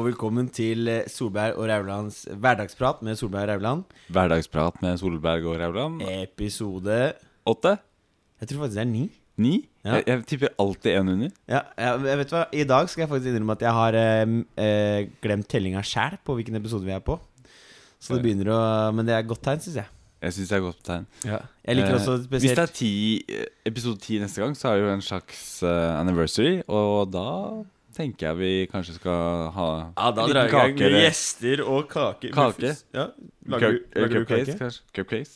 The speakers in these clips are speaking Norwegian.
og velkommen til eh, Solberg og Raulands hverdagsprat med Solberg og Rauland. Hverdagsprat med Solberg og Rauland. Episode Åtte? Jeg tror faktisk det er ni. Ni? Ja. Jeg, jeg tipper alltid én under. Ja, jeg, jeg vet hva, I dag skal jeg faktisk innrømme at jeg har eh, eh, glemt tellinga sjæl på hvilken episode vi er på. Så det begynner å Men det er godt tegn, syns jeg. Jeg syns det er godt tegn. Jeg liker også spesielt Hvis det er ti, eh, episode ti neste gang, så er det jo en slags uh, anniversary. Og da tenker jeg vi kanskje skal ha Ja, da drar vi i gang kake, med gjester og kake. Kake? Ja. Lager, Cup- du- lager du Cupcakes, kake? kanskje? Cupcakes?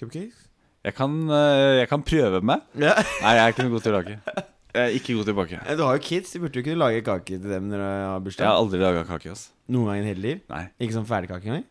Cupcakes? Jeg kan, eh, jeg kan prøve meg. Ja. Nei, jeg er ikke noe god til å lage. Jeg er ikke god til å bake. Du har jo kids, du burde jo kunne lage kake til dem når du har Jeg har bursdag. aldri laga kake. ass Noen gang i hele liv. Nei. Ikke sånn ferdigkake engang.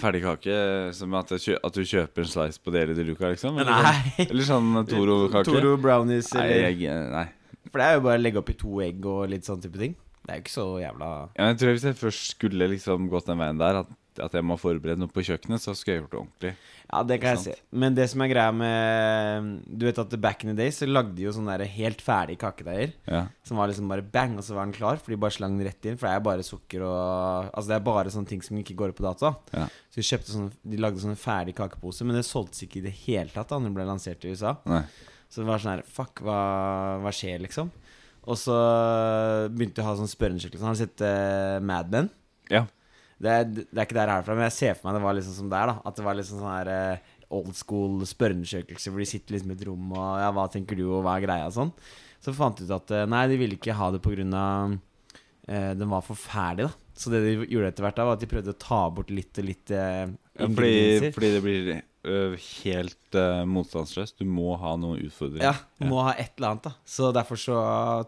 Ferdig kake som at, jeg kjø at du kjøper en slice på Deli de Luca, liksom? Eller, Nei. sånn- eller sånn Toro-kake? Toro brownies Nei, eller jeg, nei. For det er jo bare å legge oppi to egg og litt sånn type ting. Det er jo ikke så jævla Ja, jeg tror Hvis jeg først skulle liksom gått den veien der, at, at jeg må forberede noe på kjøkkenet, så skulle jeg gjort det ordentlig. Ja, det kan jeg si. Men det som er greia med Du vet at back in the days så lagde de jo sånne der helt ferdige kakedeiger. Ja. Som var liksom bare bang, og så var den klar. For de bare slang den rett inn. For det er bare sukker og Altså det er bare sånne ting som ikke går opp på dato. Ja. Så de kjøpte sånne De lagde sånne ferdige kakeposer, men det solgtes ikke i det hele tatt da når det ble lansert i USA. Nei. Så det var sånn her Fuck, hva, hva skjer, liksom? Og så begynte jeg å ha sånn spørreundersøkelse. Har du sett uh, Mad Men? Ja. Det er, det er ikke der jeg er fra, men jeg ser for meg det var liksom som der. da At det var liksom sånn her uh, old school spørreundersøkelse hvor de sitter liksom i et rom og Ja, hva tenker du, og hva er greia, og sånn. Så fant de ut at uh, nei, de ville ikke ha det på grunn av Den var for ferdig, da. Så det de gjorde etter hvert, da var at de prøvde å ta bort litt og litt Ja, fordi, fordi det blir helt uh, motstandsløst. Du må ha noen utfordringer. Ja, må ha et eller annet, da. Så derfor så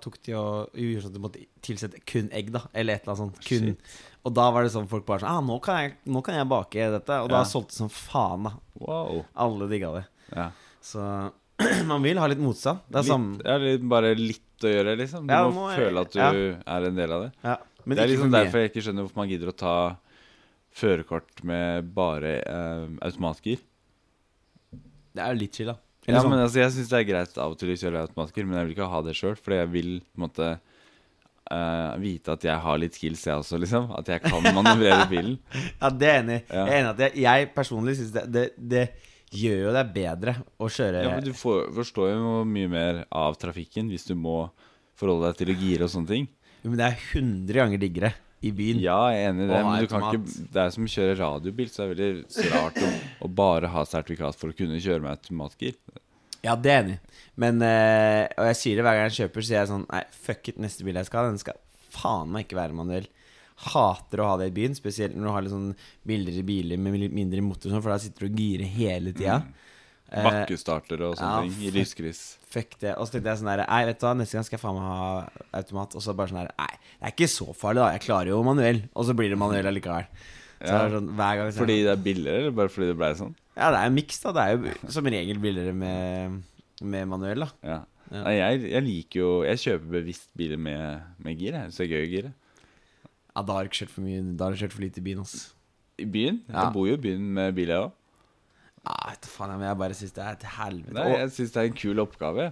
tok de og gjorde sånn at du måtte tilsette kun egg, da. Eller et eller annet sånt. Kun. Og da var det sånn folk bare sånn ah, nå kan jeg, nå kan jeg bake dette. Og da solgte det som faen, da. Wow. Alle digga det. Ja. Så man vil ha litt motstand. Det er Litt, ja, litt, bare litt å gjøre, liksom. Du Ja, må, må- føle at du ja. er en del av det. ja. Men det er liksom derfor jeg ikke skjønner hvorfor man gidder å ta førerkort med bare eh, automatgir. Det er jo litt chill, da. Ja, sånn. men altså, Jeg syns det er greit av og til å kjøre automatiker, men jeg vil ikke ha det sjøl. Fordi jeg vil på en måte uh, vite at jeg har litt skills, jeg også, liksom. At jeg kan manøvrere bilen. Ja, det er enig. Ja. Jeg er enig at jeg, jeg personlig syns det, det, det gjør jo deg bedre å kjøre Ja, men Du får, forstår jo mye mer av trafikken hvis du må forholde deg til å gire og sånne ting. Jo, Men det er 100 ganger diggere i byen. Ja, jeg er enig i det, men du kan ikke, det er som å kjøre radiobil, så det er veldig rart å, å bare ha sertifikat for å kunne kjøre med automatgir. Ja, det er enig. Men eh, Og jeg sier det hver gang jeg kjøper, så sier jeg sånn Nei, fuck it, neste bil jeg skal ha, den skal faen meg ikke være manuell. Hater å ha det i byen, spesielt når du har litt sånn billigere biler med litt mindre motor, sånn, for da sitter du og girer hele tida. Mm. Bakkestarter og sånne ja, ting i lyskryss. Fuck det. Og så tenkte jeg sånn der Nei, vet du hva, neste gang skal jeg faen meg ha automat. Og så bare sånn der Nei, det er ikke så farlig, da. Jeg klarer jo manuell. Og så blir det manuell allikevel. Ja. det sånn, Fordi det er billigere, eller bare fordi det ble sånn? Ja, det er miks, da. Det er jo som regel billigere med, med manuell, da. Ja. Ja. Nei, jeg, jeg liker jo Jeg kjøper bevisst biler med, med gir, jeg. Så det er gøy å gire. Ja, da har ikke kjørt for mye Da har du kjørt for lite i byen, ass. I byen? Ja. Jeg bor jo i byen med bil, jeg òg. Ja, du faen, jeg, men jeg bare syns det er til helvete. Nei, jeg syns det er en kul oppgave.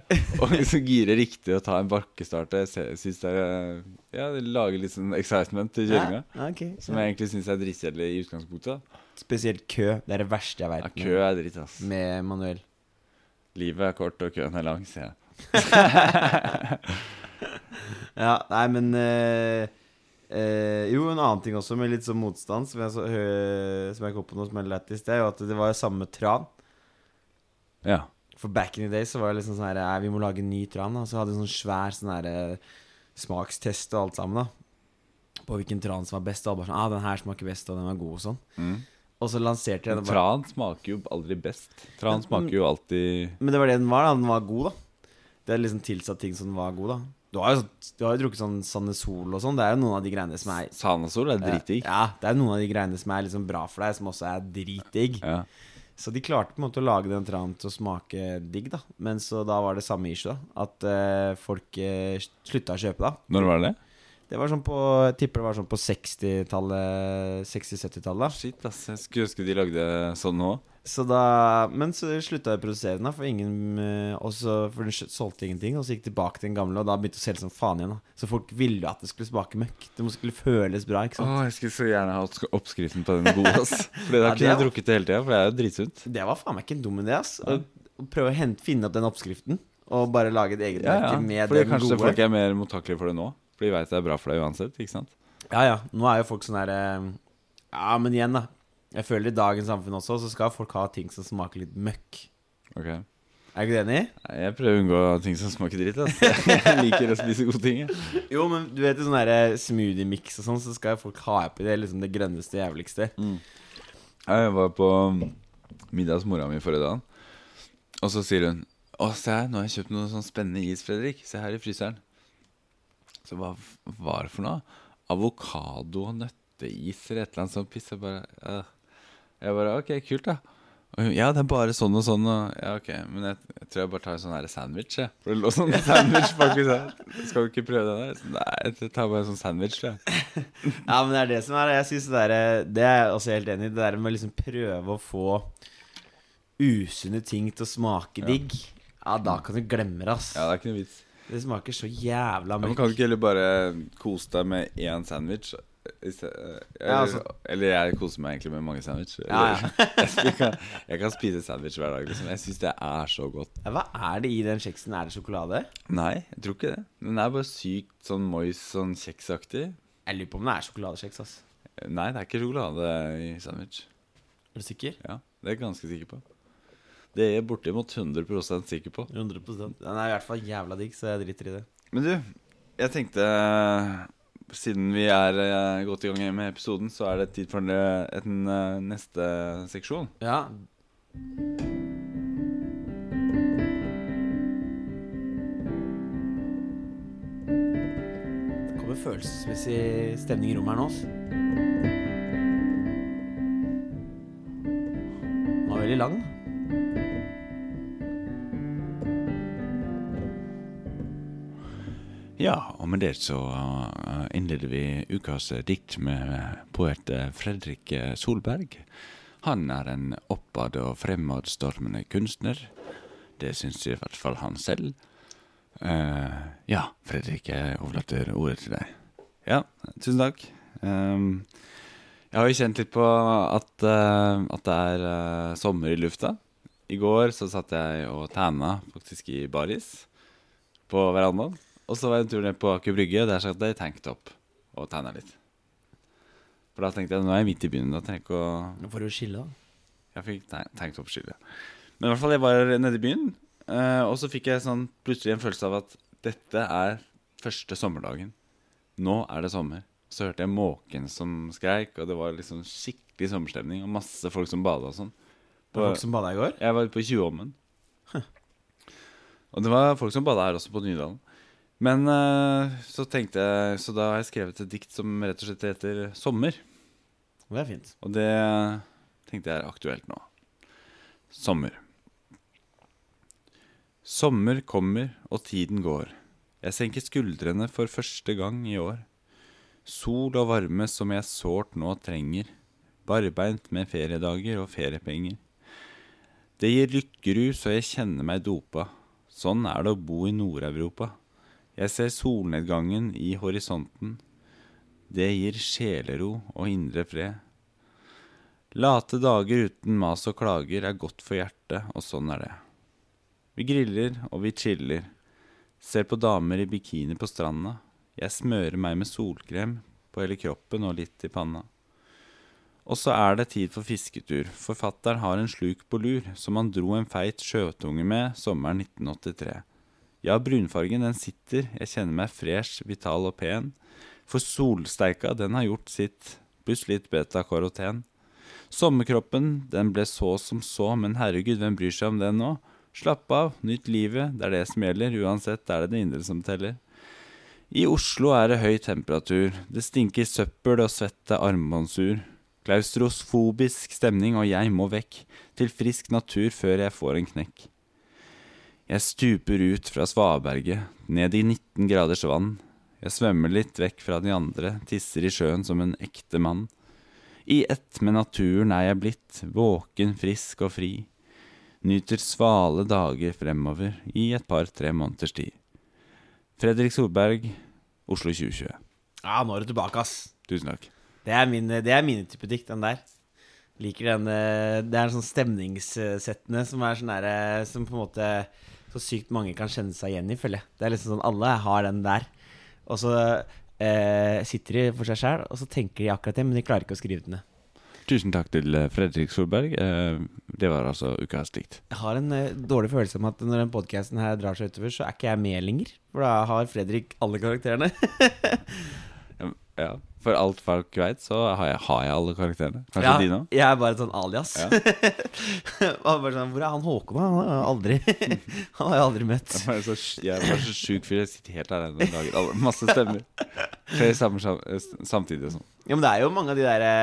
Å liksom gire riktig og ta en bakkestart. Syns det er Ja, det lager litt sånn excitement til kjøringa. Ja, ok. Som jeg egentlig syns er drittkjedelig i utgangspunktet. Spesielt kø. Det er det verste jeg Ja, kø er dritt, ass. med manuell. Livet er kort, og køen er lang, sier jeg. Ja, nei, men eh, eh, Jo, en annen ting også med litt sånn motstand, som jeg, så, hø- som jeg kom på noe som er lættis, det er jo at det var jo samme tran. Ja. For back in the day så var det liksom sånn her «Nei, Vi må lage en ny tran. Og så hadde vi sånn svær sånn her eh, smakstest og alt sammen, da. På hvilken tran som var best. Og alle bare sånn Ah, den her smaker best, og den var god, og sånn. Mm. Og så lanserte jeg den bare tran smaker jo aldri best. Tran smaker jo alltid Men det var det den var, da. Den var god, da. Det er liksom tilsatt ting som den var god, da. Du har jo, sånn- du har jo drukket sånn Sanesol og sånn. Det er jo noen av de greiene som er Sanesol er dritdigg. Ja, det er noen av de greiene som er liksom bra for deg, som også er dritdigg. Ja. Så de klarte på en måte å lage den tranen til å smake digg, da. Men så da var det samme issue, da. At eh, folk uh, slutta å kjøpe, da. Når var det? Det var sånn på Jeg tipper det var sånn på 60-tallet 60-70-tallet. Shit, ass. Jeg skulle ønske de lagde sånn nå. Så da Men så slutta jeg å produsere den, for ingen eh, og så- For den solgte ingenting. Og så gikk tilbake til den gamle, og da begynte det å selge som faen igjen. da Så folk ville at det skulle smake møkk. Det skulle føles bra, ikke sant? Åh, jeg skulle så gjerne hatt oppskriften på den gode, ass. Fordi da Ja, kunne jeg drukket det hele tida, for det er jo dritsunt. Det var faen meg ikke en dum idé, ass. Å å prøve å hente, finne opp den oppskriften, og bare lage et eget Ja, ja. med Fordi den kanskje folk er mer mottakelige for det nå. For de veit det er bra for deg uansett, ikke sant? Ja, ja. Nå er jo folk sånn her eh, Ja, men igjen, da. Jeg føler i dagens samfunn også, så skal folk ha ting som smaker litt møkk. Ok Er ikke du enig? Nei, Jeg prøver å unngå ting som smaker dritt. Altså. Jeg liker å spise gode ting. jeg. Jo, men du vet i sånn her smoothie-mix og sånn, så skal folk ha oppi det liksom det grønneste, jævligste. Jeg var på middag hos mora mi forrige dagen, og så sier hun Å, se her, nå har jeg kjøpt noe sånn spennende is, Fredrik. Se her i fryseren. Så hva var det for noe? Avokado og nøtteis eller et eller annet sånt piss. Jeg bare, øh. jeg bare Ok, kult, da. Hun, ja, det er bare sånn og sånn. Og, ja, ok, Men jeg, jeg tror jeg bare tar en sånn her sandwich. Jeg. For det lå sånn sandwich faktisk her. Skal du ikke prøve den der? Så, Nei, jeg tar bare en sånn sandwich. Jeg. Ja, men det er det som er Jeg synes det der Det er jeg også helt enig i. Det der med å liksom prøve å få usunne ting til å smake Ja. digg. Ja, da kan du glemme det, ass. Ja, det er ikke noe vits. Det smaker så jævla men kan du ikke heller bare kose deg med én sandwich? Eller, Ja, altså- eller jeg koser meg egentlig med mange sandwich. Ja, ja. jeg, kan, jeg kan spise sandwich hver dag. Liksom. Jeg syns det er så godt. Hva er det i den kjeksen? Er det sjokolade? Nei, jeg tror ikke det. Den er bare sykt sånn moist, sånn kjeksaktig. Jeg lurer på om det er sjokoladekjeks, Altså. Nei, det er ikke sjokolade i sandwich. Er du sikker? Ja, Det er jeg ganske sikker på. Det er jeg bortimot 100% sikker på. 100% Den er i hvert fall jævla digg, så jeg driter i det. Men du, jeg tenkte Siden vi er eh, godt i gang med episoden, så er det tid for en, en eh, neste seksjon. Ja. Det kommer følelsesmessig stemning i rommet her nå. Den var veldig lang. Ja, og med det så eh, innleder vi ukas eh, dikt med eh, poet Fredrik Solberg. Han er en oppad og fremadstormende kunstner. Det syns i hvert fall han selv. Uh, ja, Fredrik, jeg overlater ordet til deg. Ja, tusen takk. Um, jeg har jo kjent litt på at, uh, at det er uh, sommer i lufta. I går så satt jeg og tæna faktisk i baris på verandaen. Og så var jeg en tur ned på Aker Brygge, der satt jeg i tanktop og tegna litt. For da tenkte jeg nå er jeg midt i byen. Da trenger jeg ikke å Nå får du skille, da. Jeg fikk tanktop-skille. Men i hvert fall, jeg var nede i byen, eh, og så fikk jeg sånn plutselig en følelse av at dette er første sommerdagen. Nå er det sommer. Så hørte jeg måken som skreik, og det var liksom skikkelig sommerstemning. Og masse folk som bada og sånn. Var folk som bada i går. Jeg var på Tjuvholmen. Og det var folk som bada her også, på Nydalen. Men eh, så tenkte jeg Så da har jeg skrevet et dikt som rett og slett heter 'Sommer'. Det er fint. Og det tenkte jeg er aktuelt nå. Sommer. Sommer kommer, og tiden går. Jeg senker skuldrene for første gang i år. Sol og varme som jeg sårt nå trenger. Barbeint med feriedager og feriepenger. Det gir lykkerus, og jeg kjenner meg dopa. Sånn er det å bo i Nord-Europa. Jeg ser solnedgangen i horisonten. Det gir sjelero og indre fred. Late dager uten mas og klager er godt for hjertet, og sånn er det. Vi griller og vi chiller. Ser på damer i bikini på stranda. Jeg smører meg med solkrem på hele kroppen og litt i panna. Og så er det tid for fisketur. Forfatteren har en sluk på lur, som han dro en feit sjøtunge med sommeren 1983. Ja, brunfargen den sitter, jeg kjenner meg fresh, vital og pen. For solsteika, den har gjort sitt, pluss litt beta-karoten. Sommerkroppen, den ble så som så, men herregud, hvem bryr seg om den nå? Slapp av, nyt livet, det er det som gjelder, uansett er det det indre som teller. I Oslo er det høy temperatur, det stinker søppel og svette armbåndsur. Klaustrosfobisk stemning, og jeg må vekk, til frisk natur før jeg får en knekk. Jeg stuper ut fra svaberget, ned i 19 graders vann. Jeg svømmer litt vekk fra de andre, tisser i sjøen som en ekte mann. I ett med naturen er jeg blitt, våken, frisk og fri. Nyter svale dager fremover i et par-tre måneders tid. Fredrik Solberg, Oslo 2020. Ja, nå er du tilbake, ass. Tusen takk. Det er min, det er min type dikt, den der. Liker den eh, Det er sånn stemningssettende som er sånn derre Som på en måte så sykt mange kan kjenne seg igjen i, føler jeg. Det er liksom sånn alle har den der. Og så eh, sitter de for seg sjæl, og så tenker de akkurat det, men de klarer ikke å skrive den ned. Tusen takk til eh, Fredrik Solberg. Eh, Det var altså ukas dikt. Jeg har en eh, dårlig følelse om at når den podkasten her drar seg utover, så er ikke jeg med lenger. For da har Fredrik alle karakterene. Ja, For alt folk veit, så har jeg, har jeg alle karakterene. Kanskje ja, dine? Jeg er bare et sånn alias. Ja. Bare sånn, Hvor er han Håkon? Han har jeg aldri Han har jeg aldri møtt. Jeg er så, jeg er bare så sjuk fyr. Jeg sitter helt alene og lager alle, masse stemmer. Flere sam, eh, samtidig. og Sånn. Ja, men det er jo mange av de derre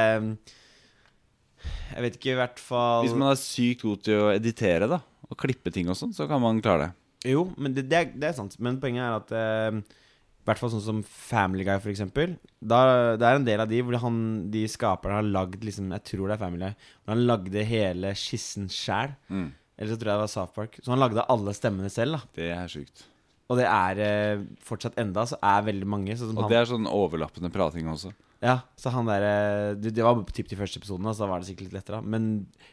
Jeg vet ikke, i hvert fall Hvis man er sykt god til å editere da og klippe ting og sånn, så kan man klare det. Jo, men det, det, er, det er sant. Men poenget er at eh, I hvert fall sånn som Family Guy, for eksempel. Da, det er en del av de hvor han, de skaperne har lagd liksom, Jeg tror det er Family Guy. Hvor han lagde hele skissen sjæl. Mm. Eller så tror jeg det var South Park. Så han lagde alle stemmene selv. da Det er sjukt. Og det er eh, fortsatt enda så er veldig mange. Og han, det er sånn overlappende prating også. Ja, så han der eh, Det, det var typ de første episodene, så da var det sikkert litt lettere. Men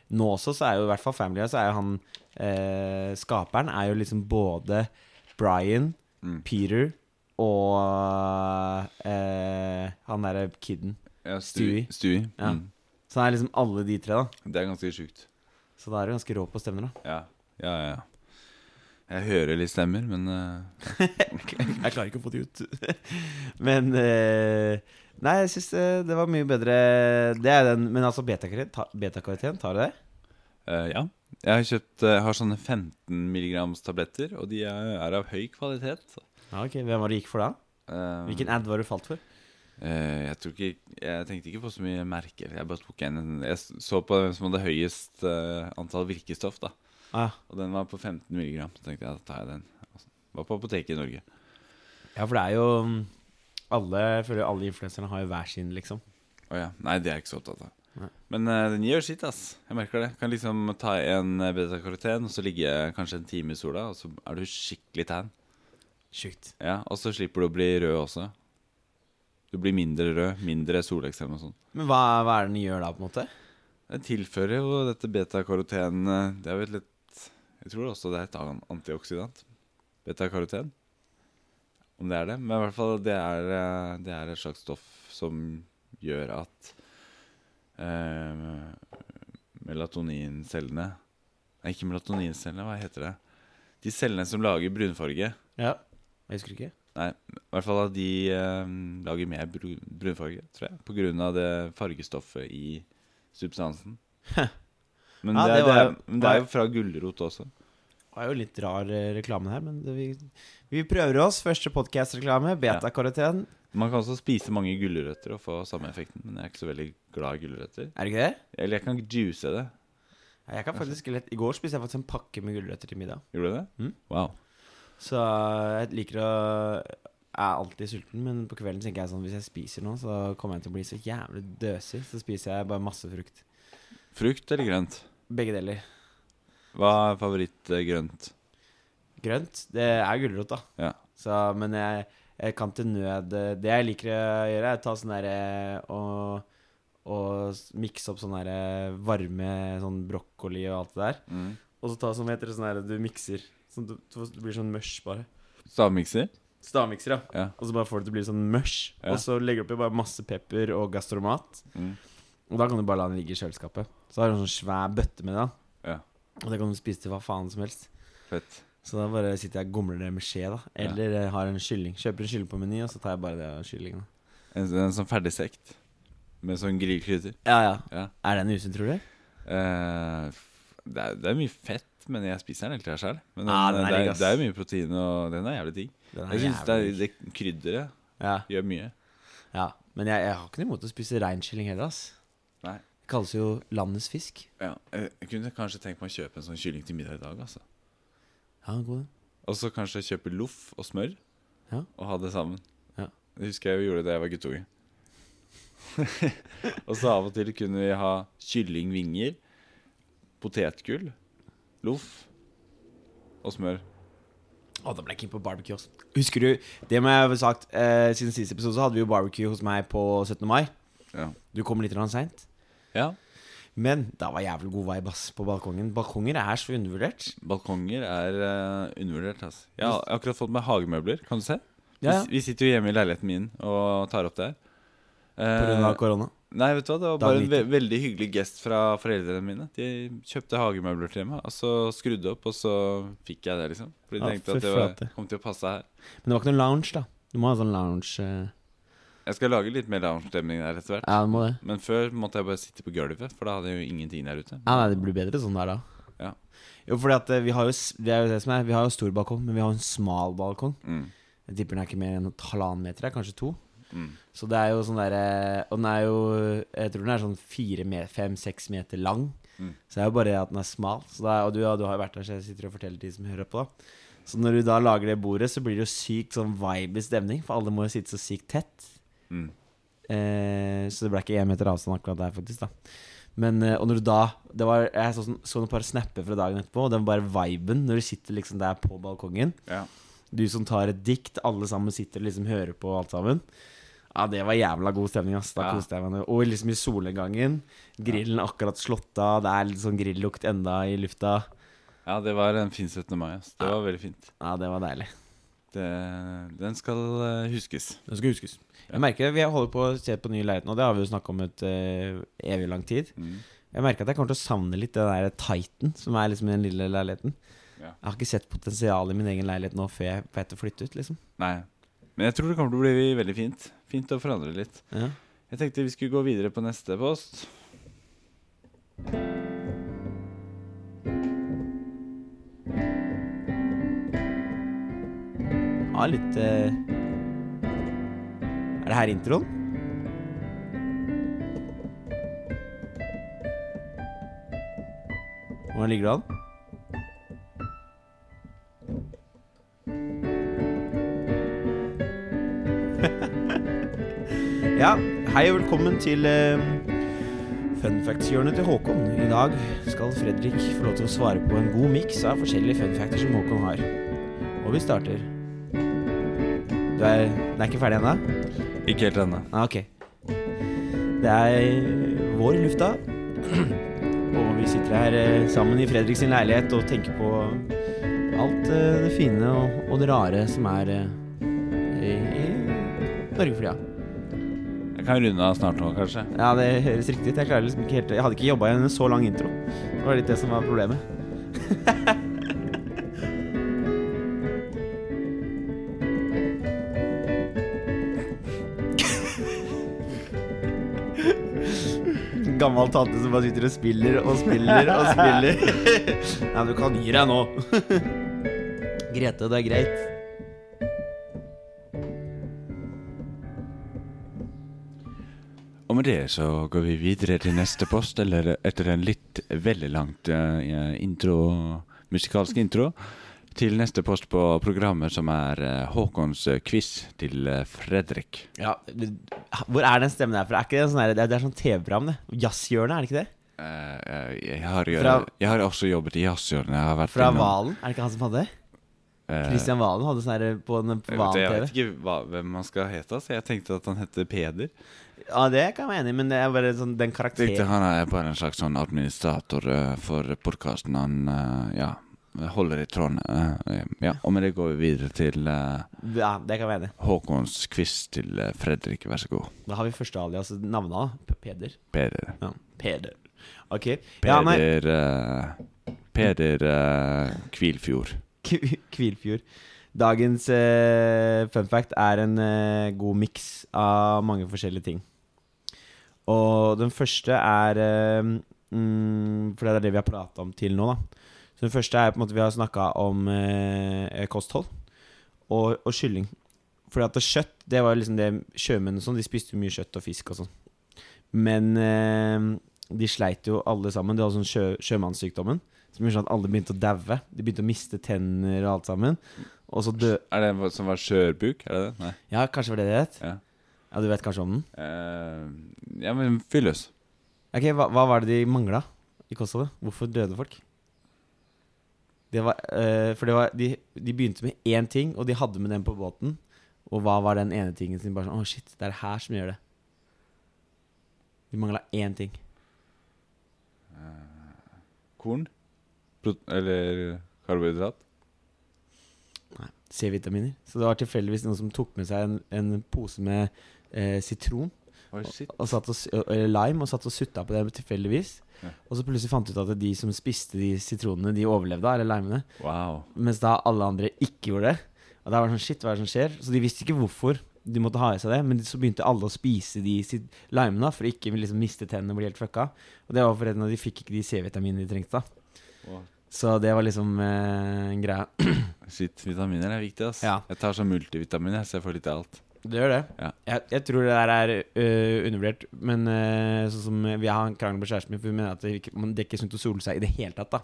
nå også, så er jo i hvert fall Family Guy, så er jo han eh, Skaperen er jo liksom både Brian, Mm. Peter og eh, han derre kiden. Ja, Stewie. Stewie. Ja. Mm. Så det er liksom alle de tre, da. Det er ganske sjukt. Så da er du ganske rå på stemmer, da. Ja. ja, ja, ja. Jeg hører litt stemmer, men uh, Jeg klarer ikke å få det ut. men uh, Nei, jeg syns det, det var mye bedre Det er den Men altså, betakarakteren, ta, tar du det? Uh, ja. Jeg har kjøpt Jeg har sånne 15 mg tabletter, og de er, er av høy kvalitet. Ja, ok, Hvem var det gikk for da? Um, Hvilken ad var du falt for? Uh, jeg, tror ikke, jeg tenkte ikke på så mye merker. Jeg bare tok en Jeg så på hvem som hadde høyest uh, antall virkestoff, da. Ah, Og den var på 15 milligram. Så tenkte jeg da tar jeg den. Altså, Var på apoteket i Norge. ja, for det er jo mm, Alle jeg føler alle influenserne har jo hver sin, liksom. Å ja. Nei, det er jeg ikke så opptatt av. Nei. Men uh, den gjør sitt, ass. Jeg merker det. Kan liksom ta en betakaroten, og så ligge kanskje en time i sola, og så er du skikkelig tan. Sjukt. Ja, Og så slipper du å bli rød også. Du blir mindre rød, mindre soleksem og sånn. Men hva, hva, er det den gjør da, på en måte? Den tilfører jo dette betakaroten eh, Det er jo et litt Jeg tror også det er et annet antioksidant. Betakaroten. Om det er det. Men i hvert fall, det er, eh, det er et slags stoff som gjør at eh, melatonincellene Nei, ikke melatonincellene, hva heter det? De cellene som lager brunfarge. Ja jeg husker ikke. Nei, i hvert fall at de eh, lager mer bru, brunfarge, tror jeg. På grunn av det fargestoffet i substansen. Men, Ja, det, det er, det, var- er, men det er jo fra gulrot også. Det var jo litt rar eh, reklame her, men det, vi, vi prøver oss. Første podkast-reklame. Beta-karoten. Man kan også spise mange gulrøtter og få samme effekten, men jeg er ikke så veldig glad i gulrøtter. Er det ikke det? Eller jeg kan juice det. Ja, Jeg kan faktisk I går spiste jeg faktisk en pakke med gulrøtter til middag. Gjorde du det? Mm. Wow. Så jeg liker å Jeg er alltid sulten, men på kvelden tenker jeg sånn hvis jeg spiser noe, så kommer jeg til å bli så jævlig døsig. Så spiser jeg bare masse frukt. Frukt eller grønt? Begge deler. Hva er favorittgrønt? Grønt, det er gulrot, da. Ja. Så, men jeg, jeg kan til nød Det jeg liker å gjøre, er å ta sånn derre og, og mikse opp sånn derre varme sånn brokkoli og alt det der. Mm. Og så ta sånn, heter det, sånn derre du mikser. Sånn at det, du blir sånn mush, bare. Stavmikser? Stavmikser, ja. Ja. Og så bare får du det til å bli sånn mush. Ja. Og så legger du oppi bare masse pepper og gastromat. Mm. Og da kan du bare la den ligge i kjøleskapet. Så har du en sånn svær bøtte med det. da Ja. Og det kan du spise til hva faen som helst. Fett. Så da bare sitter jeg og gomler det med skje, da. Eller ja. har en kylling. Kjøper en kylling på Meny, og så tar jeg bare det av kyllingen. En, en sånn ferdigsekt med sånn grillkrydder. Ja, ja. Ja. Er den usunn, tror du? Uh, det, er, det er mye fett, men jeg spiser den hele tida sjøl. Men den, Ah, den er det, digg, er, ass. det er mye protein, og den er jævlig digg. Den er Jeg synes det, jævlig er- det krydderet Ja, gjør mye. ja. Men jeg, jeg har ikke noe imot å spise reinkylling heller, ass. Nei. Det kalles jo landets fisk. Ja, jeg jeg kunne kanskje tenkt meg å kjøpe en sånn kylling til middag i dag. altså Ja, god den. Og så kanskje kjøpe loff og smør Ja. og ha det sammen. Ja. Det husker jeg vi gjorde da jeg var guttunge. og så av og til kunne vi ha kyllingvinger, potetgull, loff og smør. Å, da ble jeg keen på barbecue. Også. Husker du Det må jeg ha sagt eh, Siden siste episode så hadde vi jo barbecue hos meg på 17. mai. Ja. Du kom litt seint. ja. Men da var jævlig god vibe ass på balkongen. Balkonger er så undervurdert. Balkonger er uh, undervurdert. Altså. Jeg har akkurat fått meg hagemøbler. Kan du se? Ja, ja. Vi, vi sitter jo hjemme i leiligheten min og tar opp det her. På grunn av Eh, korona. Nei, vet du hva, det var bare en ve veldig hyggelig gest fra foreldrene mine. De kjøpte hagemøbler til meg, og så skrudde opp, og så fikk jeg det, liksom. For de Ja, tenkte at det var, kom til å passe her. Men det var ikke noen lounge, da. Du må ha sånn lounge uh... Jeg skal lage litt mer lounge-stemning der etter hvert. Ja, du må det. Men før måtte jeg bare sitte på gulvet, for da hadde jeg jo ingenting der ute. Ja, nei, det blir bedre sånn der, da. Ja. Jo, fordi at eh, vi har jo Det er jo det som er Vi har jo stor balkong, men vi har en smal balkong. Mm. Jeg tipper den er ikke mer enn halvannen meter, er, kanskje to. Mm. Så det er jo sånn derre Og den er jo Jeg tror den er sånn fire, me- fem, seks meter lang. Mm. Så det er jo bare at den er smal. Er, og du, ja, du har jo vært der, så jeg sitter og forteller de som hører på. da Så når du da lager det bordet, så blir det jo sykt sånn vibe stemning. For alle må jo sitte så sykt tett. Mm. Eh, så det ble ikke én meter avstand akkurat der, faktisk. da Men eh, Og når du da det var, Jeg så, sånn- så noen par snapper fra dagen etterpå, og var bare viben når du sitter liksom der på balkongen. Ja. Du som tar et dikt, alle sammen sitter og liksom hører på alt sammen. Ja, det var jævla god stemning, ass. Da Ja. koste jeg meg. Og liksom i solnedgangen. Grillen akkurat slått av. Det er litt sånn grillukt enda i lufta. ja, det var en fin 17. mai. ass. Det Ja. var veldig fint. Ja, det var deilig. Det, den skal eh, huskes. Den skal huskes. Jeg merker Vi holder på å se på ny leilighet nå, det har vi jo snakka om et uh, evig lang tid. Mm. Jeg merker at jeg kommer til å savne litt den der Titan, som er liksom i den lille leiligheten. Ja. Jeg har ikke sett potensialet i min egen leilighet nå før jeg til å flytte ut, liksom. Nei. Men jeg tror det kommer til å bli veldig fint. Fint å forandre litt. Ja. Jeg tenkte vi skulle gå videre på neste post. Ja, litt eh... Er det her introen? Hvordan ligger det an? Ja, hei og velkommen til uh, Fun facts-hjørnet til Håkon. I dag skal Fredrik få lov til å svare på en god miks av forskjellige fun facts som Håkon har. Og vi starter. Du er, den er ikke ferdig ennå? Ikke helt ennå. Ah, ok. Det er vår i lufta. Og vi sitter her eh, sammen i Fredriks leilighet og tenker på alt eh, det fine og, og det rare som er i, i Norge for tida. Jeg kan runde av snart nå, kanskje. Ja, det høres riktig ut. Jeg liksom helt Jeg hadde ikke jobba i en så lang intro. Det var litt det som var problemet. Gammel tante som bare sitter og spiller og spiller og spiller. Nei, du kan gi deg nå. Grete, det er greit. Med det så går vi videre til neste post, eller etter en litt veldig langt uh, intro, musikalsk intro, til neste post på programmet, som er uh, Håkons eh, quiz til uh, Fredrik. Ja, Hvor er den stemmen der fra? Er ikke det sånn der, det er, det er sånn TV-program, det. Jazzhjørnet, er det ikke det? Jeg, har, jo- Fra- jeg har også jobbet i jazzhjørnet. Jeg har vært Fra Valen? Er det ikke han som hadde det? eh, Valen hadde sånn her på, den- på jeg, vet, jeg vet ikke hva, hvem han skal hete, så jeg tenkte at han hette Peder. Ja, det kan jeg være enig i, men det er bare sånn den karakteren karakteren Han er bare en slags sånn administrator uh, for podkasten. Han uh, ja, holder i tråden. Uh, ja. Og med det går vi videre til Ja, det kan jeg være enig. Håkons quiz til Fredrik. Vær så god. Da har vi første alias navnet, da. Peder. Peder. Ja, Peder. Ok. Ja, nei, Peder eh, Peder eh, Kvilfjord. Kv- Kvilfjord. Dagens uh, fun fact er en uh, god miks av mange forskjellige ting. Og den første er uh, mm, For det er det vi har prata om til nå, da. Så den første er på en måte vi har snakka om kosthold og, og kylling. Fordi at kjøtt, det var liksom det Sjømenn og sånn, de spiste mye kjøtt og fisk og sånn. Men de sleit jo alle sammen. De hadde sånn sjø, sjømannssykdommen. Som gjorde sånn at alle begynte å daue. De begynte å miste tenner og alt sammen. Og så dø... Er det en som var skjørbuk? Er det det? Nei. Ja, kanskje var det det het? Ja. Ja, du vet kanskje om den? Uh, ja, men fyll løs. Ok, hva, hva var det de mangla i Kosovo? Hvorfor døde folk? Det var, uh, for det var, de, de begynte med én ting, og de hadde med den på båten. Og hva var den ene tingen de bare sånn Å, shit, det er det her som gjør det. De mangla én ting. Korn? Eller karbohydrat? Nei. C-vitaminer. Så det var tilfeldigvis noen som tok med seg en, en pose med eh, sitron Oh, og, og satt og, eller lime og satt og sutta på det tilfeldigvis. Ja. Og så plutselig fant du ut at de som spiste de sitronene, de overlevde, eller limene. Wow. Mens da alle andre ikke gjorde det. Og da var det sånn, shit, hva er det som skjer? Så de visste ikke hvorfor de måtte ha i seg det. Men så begynte alle å spise de limene for å ikke liksom miste tennene og bli helt fucka. Og det var fordi de fikk ikke de C-vitaminene de trengte. da Wow. Så det var liksom eh, en greie. Shit, vitaminer er viktig, ass. Ja. Jeg tar sånn multivitamin, så jeg får litt av alt. Det gjør det. Ja. Jeg, jeg tror det der er uh, undervurdert. Men uh, sånn som vi har en krangel med kjæresten min, for vi mener at det, ikke, man- det er ikke sunt å sole seg i det hele tatt. da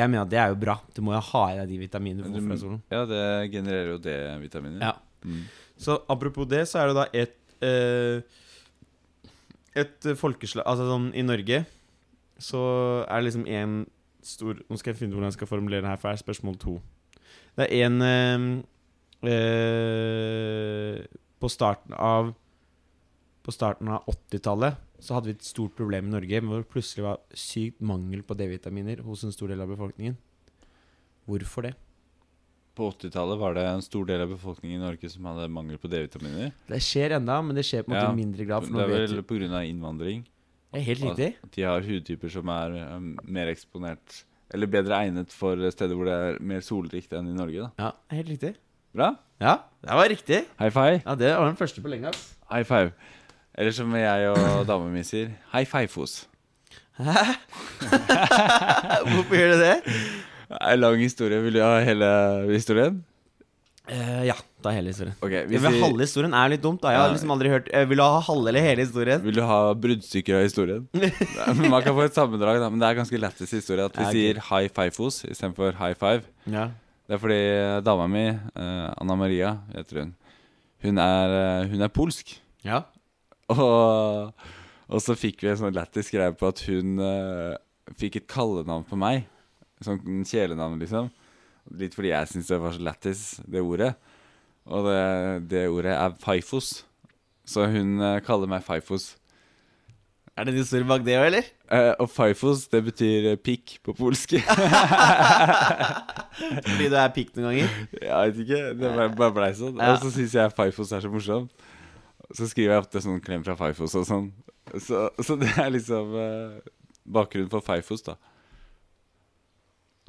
Jeg mener at det er jo bra. Du må jo ha i deg de vitaminene du får fra solen. Ja, det genererer jo D-vitaminer. Ja. Mm. Så apropos det, så er det da et uh, Et folkeslag Altså sånn i Norge så er det liksom en stor Nå skal jeg finne ut hvordan jeg skal formulere det her, for det er spørsmål to. Det er en eh, øh, På starten av På starten av 80-tallet så hadde vi et stort problem i Norge hvor det plutselig var sykt mangel på D-vitaminer hos en stor del av befolkningen. Hvorfor det? På 80-tallet var det en stor del av befolkningen i Norge som hadde mangel på D-vitaminer. Det skjer enda, men det skjer på en måte Ja, mindre grad. Det er vel pga. innvandring. Det er helt riktig. At de har hudtyper som er um, mer eksponert Eller bedre egnet for steder hvor det er mer solrikt enn i Norge. da Ja, helt riktig. Bra. Ja, det var riktig. High five. Ja, det var den første på lenge. ass. High five. Eller som jeg og dama mi sier, high five-fos. Hæ? Hvorfor gjør det det? Det er en lang historie. Vil du ha hele historien? Eh, ja, ta hele historien. Ok, Ja, vi halve historien er litt dumt. da Jeg har liksom aldri hørt uh, Vil du ha halve eller hele historien? Vil du ha bruddstykker av historien? Man kan få et sammendrag, da, men det er ganske lættis historie at vi Ja, ok. sier high five-fos istedenfor high five. Ja. Det er fordi dama mi, uh, Anna Maria heter hun, hun er, eh, hun er polsk. ja. Og, og så fikk vi en sånn lættis greie på at hun eh, fikk et kallenavn på meg. Sånn kjælenavn, liksom. Litt fordi jeg syns det var så lættis, det ordet. Og det, det ordet er Faifos. Så hun eh, kaller meg Faifos. Er det en historie bak det òg, eller? Uh, og Faifos, det betyr eh, pikk på polsk. Fordi du er pikk noen ganger? jeg vet ikke, det bare, bare blei sånn. Ja. Og så syns jeg Faifos er så morsomt. Så skriver jeg ofte sånn klem fra Faifos og sånn. Så, så det er liksom uh, bakgrunnen for Faifos, da.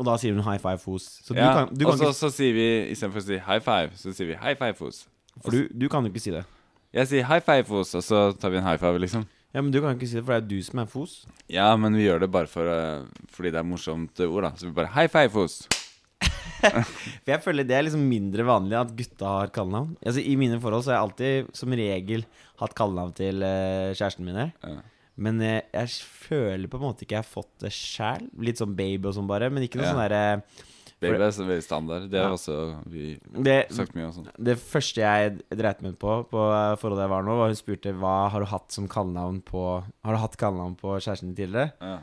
Og da sier hun high five fos. Så du ja, kan, du og kan så, ikke, så sier vi istedenfor å si high five, så sier vi high five fos. for du, du kan jo ikke si det. Jeg sier high five fos, og så tar vi en high five, liksom. Ja, Men du kan jo ikke si det, for det er du som er fos. Ja, men vi gjør det bare for, uh, fordi det er morsomt ord, da. Så vi bare high five fos. For jeg føler det er liksom mindre vanlig at gutta har kallenavn. Altså I mine forhold så har jeg alltid som regel hatt kallenavn til uh, kjæresten min. Ja. Men jeg, jeg føler på en måte ikke jeg har fått det sjæl. Litt sånn baby og sånn bare. Men ikke noe Ja. sånn derre Baby er så veldig standard. Det har Ja. også vi det, sagt mye om. Sånn. det første jeg dreit meg ut på på eh, forholdet jeg var nå, var hun spurte hva har du hatt som kallenavn på Har du hatt kallenavn på kjæresten din tidligere. Ja.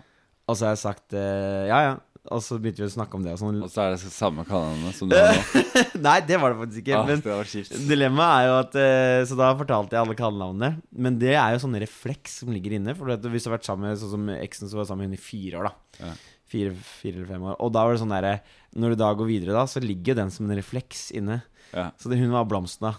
Og så har jeg sagt eh, ja, ja. Og så begynte vi å snakke om det og sånn. Og så er det samme kanalene som du har nå. Nei, det var det faktisk ikke. Ah, men. Dilemmaet er jo at eh, Så da fortalte jeg alle kallenavnene. Men det er jo sånn refleks som ligger inne. For hvis du har vært sammen med sånn som eksen, så var sammen med henne i fire år. da Ja. fire, fire eller fem år. Og da var det sånn derre Når du da går videre, da, så ligger jo den som en refleks inne. Ja. Så det, hun var blomsten, da.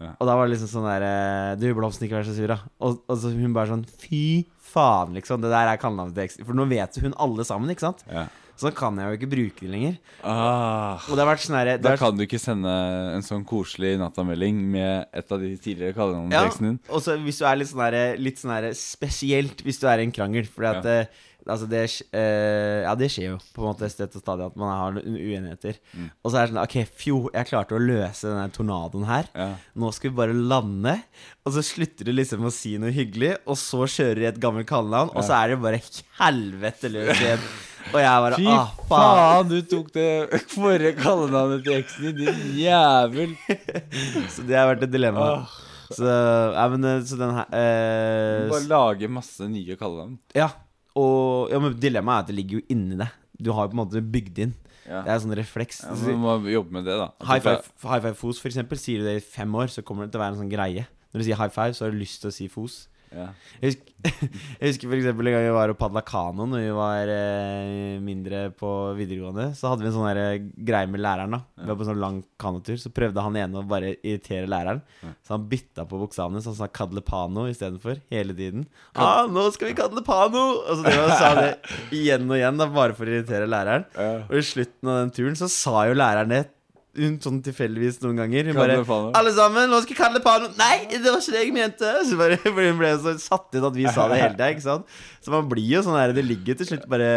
Ja. Og da var det liksom sånn derre Du, blomsten, ikke vær så sur, da. Og, og så hun bare sånn Fy faen, liksom. Det der er kallenavnet. For nå vet hun alle sammen, ikke sant? Ja. Så da kan jeg jo ikke bruke det lenger. Ah. Og det har vært sånn Da vært... kan du ikke sende en sånn koselig nattamelding med et av de tidligere kallenavnene eksen din. Og så hvis du er litt sånn litt sånn spesielt hvis du er i en krangel. Fordi at Ja. Altså det, eh, ja, det skjer jo på en måte støtt og stadig at man har noen uenigheter. Mm. Og så er det sånn Ok, fjo, jeg klarte å løse denne tornadoen her. Ja. Nå skal vi bare lande. Og så slutter du liksom å si noe hyggelig, og så kjører de et gammelt kallenavn, og så er det bare helvete løs igjen. Og jeg bare Fy ah, faen. faen, du tok det forrige kallenavnet til eksen din, din jævel. Så det har vært et dilemma. Oh. Så, ja, men, eh, så den her eh, Bare lage masse nye kallenavn. Ja. Og ja, men dilemmaet er at det ligger jo inni deg. Du har jo på en måte bygd inn. Ja. Det er en sånn refleks. Ja, du må jobbe med det, da. High five, high five fos, for eksempel. Sier du det i fem år, så kommer det til å være en sånn greie. Når du sier high five, så har du lyst til å si fos. Ja. Jeg husker, jeg husker for eksempel en gang vi var og padla kano Når vi var eh, mindre på videregående. Så hadde vi en sånn eh, greie med læreren. da Vi var på en sånn lang kanotur. Så prøvde han ene å bare irritere læreren. Så han bytta på bokstavene, så han sa 'kadlepano' istedenfor. Hele tiden. ah, 'Nå skal vi kadlepano!' Og så drev han sa det igjen og igjen, da bare for å irritere læreren. Og i slutten av den turen så sa jo læreren det hun sånn tilfeldigvis noen ganger. Hun bare. 'Alle sammen, nå skal jeg kalle pano!' Nei, det var ikke det jeg mente! Så bare, for hun ble så satt ut at vi sa det hele tida. Ikke sant? Så man blir jo sånn her Det ligger til slutt bare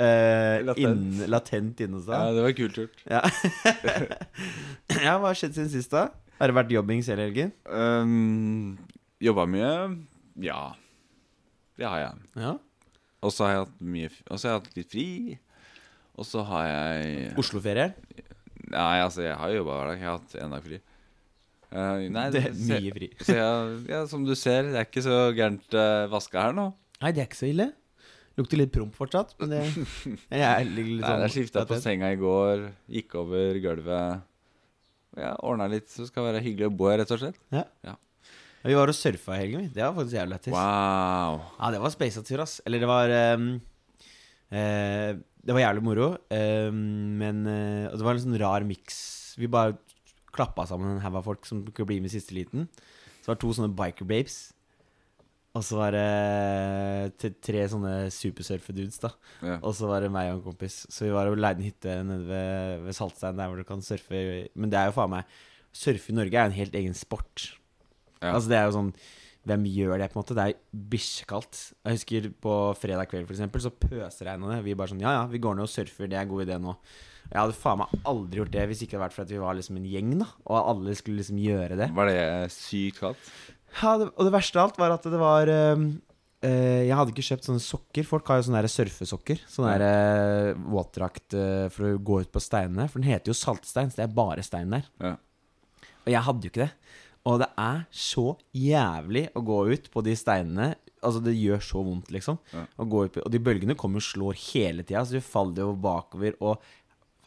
eh, Latent. inn, latent inne hos ja, det var kult gjort. Ja. ja, hva har skjedd siden sist, da? Har det vært jobbing hele helgen? Um, jobba mye. Ja. Det har jeg. Ja. Og så har jeg hatt mye Og så har jeg hatt litt fri. Og så har jeg Osloferie? Nei, altså, jeg har jobba hver dag. Jeg har hatt én dag fri. Uh, nei, Det er se- mye fri. Så jeg, ja, som du ser, det er ikke så gærent uh, vaska her nå. Nei, det er ikke så ille. Lukter litt promp fortsatt, men det jeg er litt Nei, sånn jeg skifta på senga i går, gikk over gulvet. Ja, Ordna litt så det skal være hyggelig å bo her, rett og slett. Ja Vi var og surfa i helgen, vi. Det var faktisk jævlig lættis. Wow. Ja, det var space tur, ass. Eller det var um, eh, Det var jævlig moro, ehm, men eh, Det var en sånn rar miks. Vi bare klappa sammen en haug av folk som kunne bli med i siste liten. Så det var to sånne biker babes. Og så var det tre sånne supersurfe-dudes, da. Ja. Og så var det meg og en kompis. Så vi var og leide en hytte nede ved, ved Saltstein, der hvor du kan surfe. Men det er jo faen meg Surfe i Norge er jo en helt egen sport. Ja. Altså det er jo sånn Hvem gjør det, på en måte? Det er bikkjekaldt. Jeg husker på fredag kveld, for eksempel, så pøsregna det. Vi bare sånn Ja ja, vi går ned og surfer, det er en god idé nå. Jeg hadde faen meg aldri gjort det hvis ikke det hadde vært for at vi var liksom en gjeng, da. Og alle skulle liksom gjøre det. Var det sykt kaldt? Ja, det, og det verste av alt var at det var ehm, eh, Jeg hadde ikke kjøpt sånne sokker. Folk har jo sånne der surfesokker. Sånne der eh, våtdrakt eh, for å gå ut på steinene. For den heter jo saltstein, så det er bare stein der. Ja. Og jeg hadde jo ikke det. Og det er så jævlig å gå ut på de steinene. Altså, det gjør så vondt, liksom. Ja. Ut og de bølgene kommer og slår hele tida, så du faller jo bakover og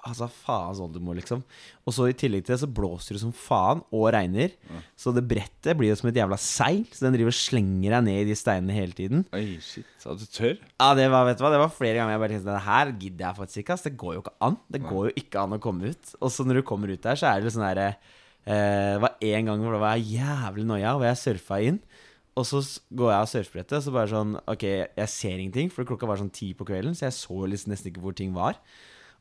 Altså, faens oldemor, liksom. Og så i tillegg til det så blåser det som faen, og regner. Så det brettet blir jo som et jævla seil, så den driver og slenger deg ned i de steinene hele tiden. Oi, shit. så du tør? Ja, det var, vet du hva, det var flere ganger jeg bare tenkte Det her gidder jeg faktisk ikke, ass. Det går jo ikke an. Det går jo ikke an å komme ut. Og så når du kommer ut der, så er det sånn derre eh, Det var en gang hvor det var jævlig noia, hvor jeg surfa inn. Og så går jeg av surfebrettet, så bare sånn Ok, jeg ser ingenting, for klokka var sånn ti på kvelden, så jeg så liksom nesten ikke hvor ting var.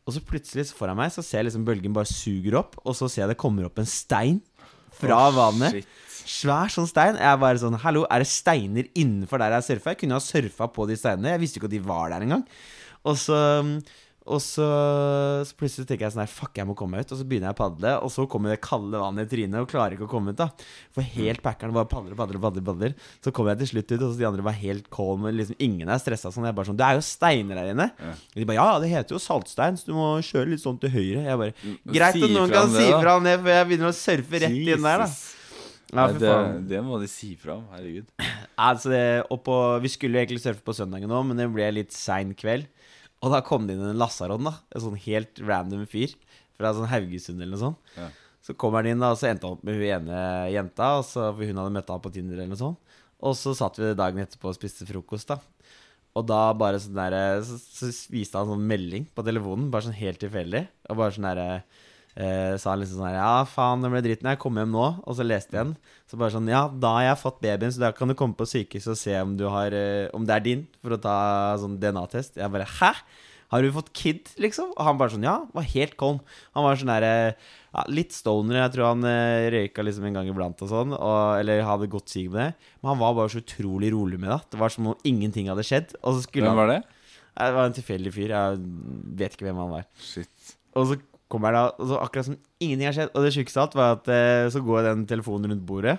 Og så plutselig så foran meg så ser jeg liksom bølgen bare suger opp, og så ser jeg det kommer opp en stein fra oh, vannet. shit. Svær sånn stein. Jeg bare sånn Hallo, er det steiner innenfor der jeg surfa? Jeg kunne ha surfa på de steinene. Jeg visste ikke at de var der engang. Og så og så, så plutselig tenker jeg sånn her Fuck, jeg må komme meg ut. Og så begynner jeg å padle, og så kommer det kalde vannet i trynet og klarer ikke å komme ut. da For helt packeren bare padler og padler og padler, padler. Så kommer jeg til slutt ut, og så de andre var helt calm. Liksom, ingen er stressa sånn. Jeg bare sånn Det er jo steiner der inne. Ja. De bare Ja, det heter jo saltstein, så du må kjøre litt sånn til høyre. Jeg bare Mm, Greit si at noen kan det, si fra om det, for jeg begynner å surfe rett inn der, da. Jesus. Ja, Nei, det, det må de si fra om. Herregud. Altså det, og på, vi skulle jo egentlig surfe på søndagen òg, men det ble litt sein kveld. Og da kom det inn en Lasaron, da. En sånn helt random fyr fra sånn Haugesund eller noe sånt. Ja. Så kommer han inn, da, og så endte han opp med hun ene jenta, og så, for hun hadde møtt ham på Tinder eller noe sånt. Og så satt vi dagen etterpå og spiste frokost, da. Og da bare sånn der, så, så viste han sånn melding på telefonen, bare sånn helt tilfeldig. Og bare sånn derre eh, Sa han liksom sånn her Ja, faen, det ble dritten. Jeg kom hjem nå. Og så leste jeg den. Så bare sånn Ja, da har jeg fått babyen, så da kan du komme på sykehuset og se om du har eh, Om det er din, for å ta sånn DNA-test. Jeg bare Hæ? Har du fått kid, liksom? Og han bare sånn Ja, var helt calm. Han var sånn derre ja, Litt stoner. Jeg tror han eh, røyka liksom en gang iblant og sånn. Og, eller hadde godt sig med det. Men han var bare så utrolig rolig med det. Det var som om ingenting hadde skjedd. Og så skulle Hvem var det? Nei, Det var en tilfeldig fyr. Jeg vet ikke hvem han var. Shit. Og så kommer da altså, akkurat som ingenting har skjedd. Og det sjukeste av alt var at eh, så går den telefonen rundt bordet.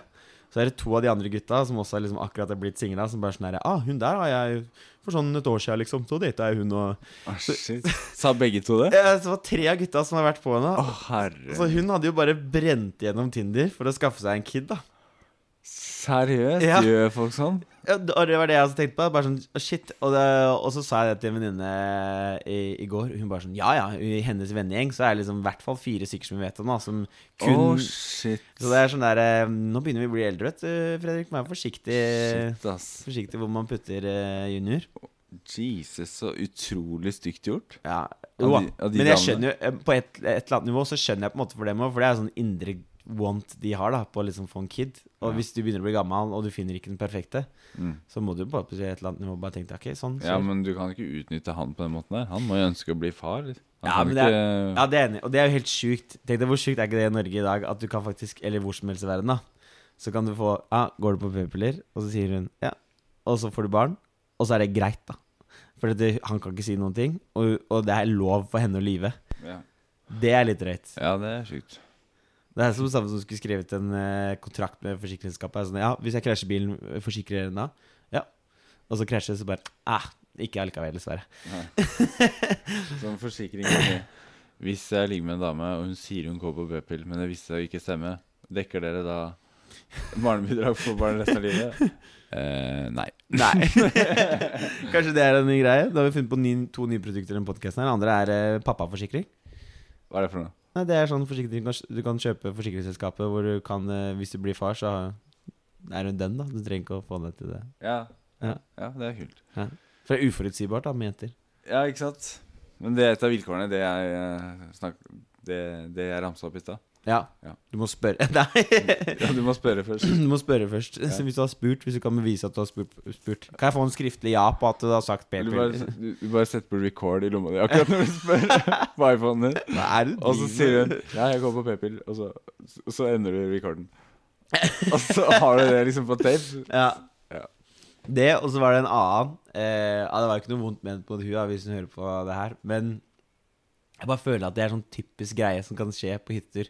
Så er det to av de andre gutta som også liksom akkurat er blitt singla, som bare sånn herre Ah, hun der har jeg for sånn et år siden, liksom. Så data jeg hun og Ah, shit. Sa begge to det? ja, det var tre av gutta som har vært på henne. Oh, herre Så hun hadde jo bare brent gjennom Tinder for å skaffe seg en kid, da. Seriøst? Ja. Gjør folk sånn? Ja, og det var det jeg også tenkte på. Bare sånn, «Å, shit Og, det, og så sa jeg det til en venninne i, i går. Hun bare sånn Ja ja, i hennes vennegjeng så er det liksom i hvert fall fire stykker som vi vet om, da, som kun oh, shit. Så det er sånn der eh, Nå begynner vi å bli eldre, vet du, Fredrik. Vær forsiktig, Shit, ass. forsiktig hvor man putter eh, junior. Jesus, så utrolig stygt gjort. Ja. Av de- av de men jeg skjønner jo eh, På et, et eller annet nivå så skjønner jeg på en måte for dem òg, for det er sånn indre want de har da på å liksom få en kid. Og Ja. hvis du begynner å bli gammel, og du finner ikke den perfekte, Mm. så må du bare på et eller annet nivå bare tenke okay, sånn, så. Ja, men du kan ikke utnytte han på den måten der. Han må jo ønske å bli far. Ja, men ikke det Ja, det er enig. Og det er jo helt sjukt. Tenk deg hvor sjukt er ikke det i Norge i dag? At du kan faktisk, eller hvor som helst i verden, da. Så kan du få Ja, går du på p-piller? Og så sier hun ja. Og så får du barn. Og så er det greit, da. For det, han kan ikke si noen ting. Og, og det er lov for henne å lyve. ja. Det er litt drøyt. ja, det er sjukt. Det er som samme som skulle skrevet en eh, kontrakt med forsikringsselskapet. Sånn, ja, hvis jeg krasjer bilen, eh, forsikrer den da? Ja. Og så krasjer det, så bare ah, ikke allikevel, dessverre. Sånn forsikring Hvis jeg ligger med en dame, og hun sier hun går på b-pill, men det viste seg å ikke stemme, dekker dere da barnebidrag for barn resten av livet? Eh, nei. Nei. Kanskje det er en ny greie. Da har vi funnet på ny, to nye produkter i denne podkasten. Den andre er eh, pappaforsikring. Hva er det for noe? Nei, det er sånn forsikring du kan, kjøpe forsikringsselskapet hvor du kan eh, Hvis du blir far, så er hun den, da. Du trenger ikke å få det til det. Ja, ja, Ja. ja det er kult. For det er uforutsigbart da med jenter. Ja, ikke sant? Men det er et av vilkårene, det jeg, eh, snak, det, det jeg ramsa opp i stad. Ja. Ja. Du må spørre Nei. Ja, du må spørre først. Du må spørre først. Ja. Så hvis du har spurt, hvis du kan bevise at du har spurt, spurt Kan jeg få en skriftlig ja på at du har sagt p-piller? bare, du, du bare setter på record i lomma di akkurat når du spør på iPhonen din. Og så sier hun Ja, jeg går på p-pill, og så, så ender du recorden. Og så har du det liksom på tape. Ja. Ja. Det, og så var det en annen eh, Det var ikke noe vondt ment på hun hvis hun hører på det her, men jeg bare føler at det er sånn typisk greie som kan skje på hytter.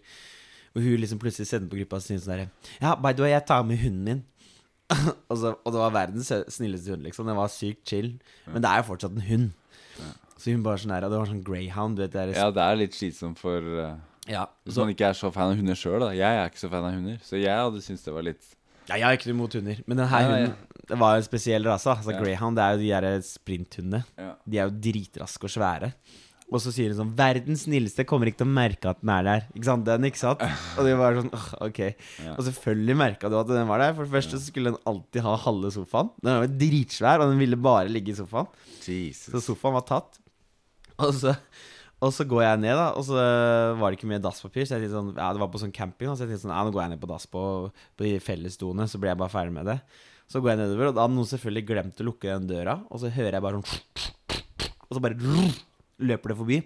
Og hun liksom plutselig sender på gruppa og sier sånn derre Ja, by the way, jeg tar med hunden min. og, så, og det var verdens snilleste hund, liksom. Den var sykt chill. Men det er jo fortsatt en hund. Så hun bare sånn her, Og det var sånn greyhound, vet. Det er, Ja, det er litt slitsomt for uh, ja. Hvis man ikke er så fan av hunder sjøl, da. Jeg er ikke så fan av hunder, så jeg hadde syntes det var litt ja, jeg har ikke noe imot hunder, men denne ja, hunden ja. Det var jo en spesiell rase. Altså. Greyhound det er jo de der sprinthundene. De er jo dritraske og svære. Og så sier hun sånn 'Verdens snilleste kommer ikke til å merke at den er der'. Ikke sant? Den, ikke sant? Og det var sånn Ok. Ja. Og selvfølgelig merka du at den var der. For det første så skulle den alltid ha halve sofaen. Den var dritsvær, og den ville bare ligge i sofaen. Jesus. Så sofaen var tatt. Og så, og så går jeg ned, da, og så var det ikke mye dasspapir. Så jeg tenkte sånn Ja, det var på sånn camping, så jeg tenkte sånn Ja, nå går jeg ned på dass på, på de fellesdoene, så blir jeg bare ferdig med det. Så går jeg nedover, og da hadde noen selvfølgelig glemt å lukke den døra, og så hører jeg bare sånn Og så bare løper det forbi.